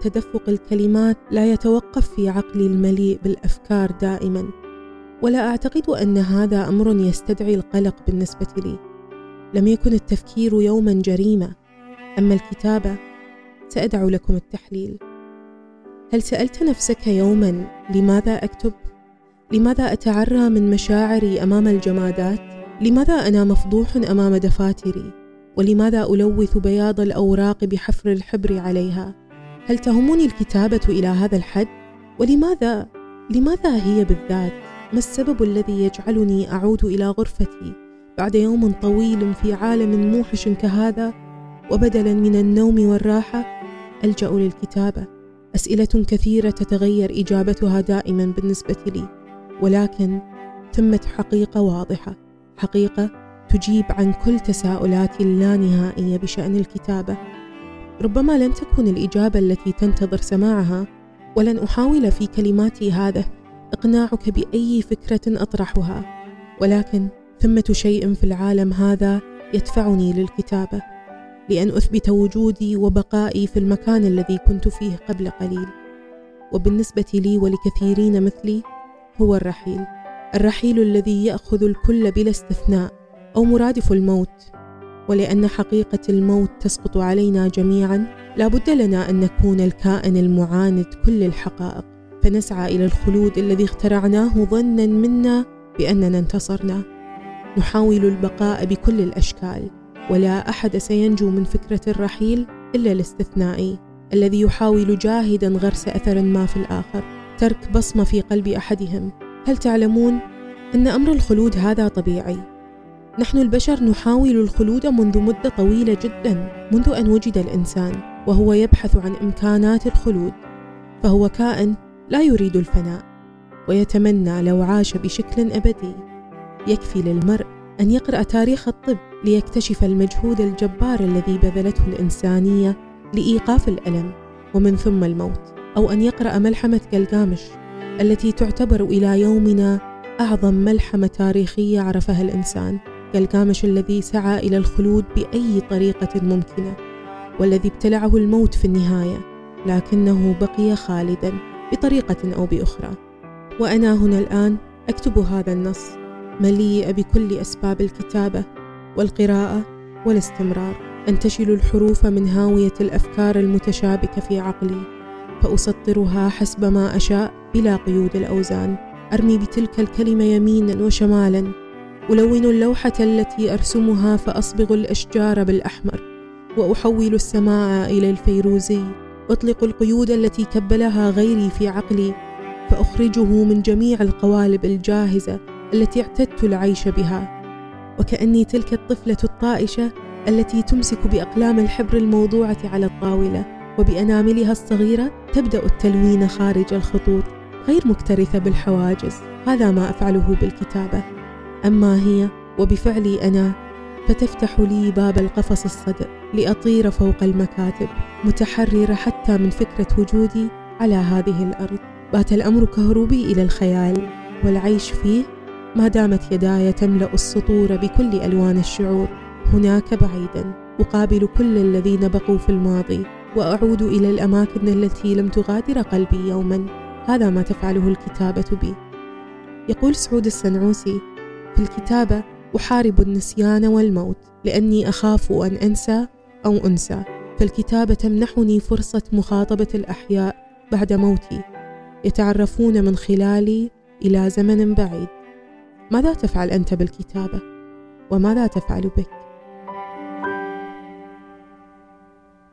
تدفق الكلمات لا يتوقف في عقلي المليء بالأفكار دائما. ولا أعتقد أن هذا أمر يستدعي القلق بالنسبة لي. لم يكن التفكير يوما جريمة. أما الكتابة سأدع لكم التحليل. هل سألت نفسك يوما لماذا أكتب؟ لماذا أتعرى من مشاعري أمام الجمادات؟ لماذا أنا مفضوح أمام دفاتري؟ ولماذا ألوث بياض الأوراق بحفر الحبر عليها؟ هل تهمني الكتابة إلى هذا الحد؟ ولماذا؟ لماذا هي بالذات؟ ما السبب الذي يجعلني أعود إلى غرفتي بعد يوم طويل في عالم موحش كهذا وبدلا من النوم والراحة؟ ألجأ للكتابة. أسئلة كثيرة تتغير إجابتها دائما بالنسبة لي. ولكن ثمه حقيقة واضحة. حقيقة تجيب عن كل تساؤلاتي اللانهائيه بشأن الكتابة. ربما لن تكون الإجابة التي تنتظر سماعها ولن أحاول في كلماتي هذا اقناعك بأي فكرة أطرحها. ولكن ثمة شيء في العالم هذا يدفعني للكتابة لأن أثبت وجودي وبقائي في المكان الذي كنت فيه قبل قليل. وبالنسبة لي ولكثيرين مثلي هو الرحيل. الرحيل الذي يأخذ الكل بلا استثناء أو مرادف الموت. ولأن حقيقة الموت تسقط علينا جميعا لا بد لنا أن نكون الكائن المعاند كل الحقائق. فنسعى إلى الخلود الذي اخترعناه ظنا منا بأننا انتصرنا. نحاول البقاء بكل الأشكال ولا أحد سينجو من فكرة الرحيل إلا الاستثنائي الذي يحاول جاهدا غرس اثر ما في الآخر. ترك بصمة في قلب أحدهم. هل تعلمون أن أمر الخلود هذا طبيعي؟ نحن البشر نحاول الخلود منذ مدة طويلة جدا منذ أن وجد الإنسان وهو يبحث عن إمكانات الخلود. فهو كائن لا يريد الفناء ويتمنى لو عاش بشكل أبدي. يكفي للمرء أن يقرأ تاريخ الطب ليكتشف المجهود الجبار الذي بذلته الإنسانية لإيقاف الألم. ومن ثم الموت أو أن يقرأ ملحمة جلجامش التي تعتبر إلى يومنا أعظم ملحمة تاريخية عرفها الإنسان. جلجامش الذي سعى إلى الخلود بأي طريقة ممكنة والذي ابتلعه الموت في النهاية لكنه بقي خالدا بطريقة أو بأخرى. وأنا هنا الآن أكتب هذا النص مليء بكل أسباب الكتابة والقراءة والاستمرار. أنتشل الحروف من هاوية الأفكار المتشابكة في عقلي فأسطرها حسب ما أشاء بلا قيود الأوزان. أرمي بتلك الكلمة يمينا وشمالا ألون اللوحة التي أرسمها فأصبغ الأشجار بالأحمر وأحول السماء إلى الفيروزي أطلق القيود التي كبلها غيري في عقلي فأخرجه من جميع القوالب الجاهزة التي اعتدت العيش بها. وكأني تلك الطفلة الطائشة التي تمسك بأقلام الحبر الموضوعة على الطاولة وبأناملها الصغيرة تبدأ التلوين خارج الخطوط غير مكترثة بالحواجز. هذا ما أفعله بالكتابة. أما هي وبفعلي أنا فتفتح لي باب القفص الصدر لأطير فوق المكاتب متحررة حتى من فكرة وجودي على هذه الأرض. بات الأمر كهروبي إلى الخيال والعيش فيه ما دامت يداي تملأ السطور بكل ألوان الشعور. هناك بعيدا أقابل كل الذين بقوا في الماضي وأعود إلى الأماكن التي لم تغادر قلبي يوما. هذا ما تفعله الكتابة بي. يقول سعود السنعوسي في الكتابة أحارب النسيان والموت لأني أخاف أن أنسى أو أنسى فالكتابة تمنحني فرصة مخاطبة الأحياء بعد موتي يتعرفون من خلالي إلى زمن بعيد ماذا تفعل أنت بالكتابة؟ وماذا تفعل بك؟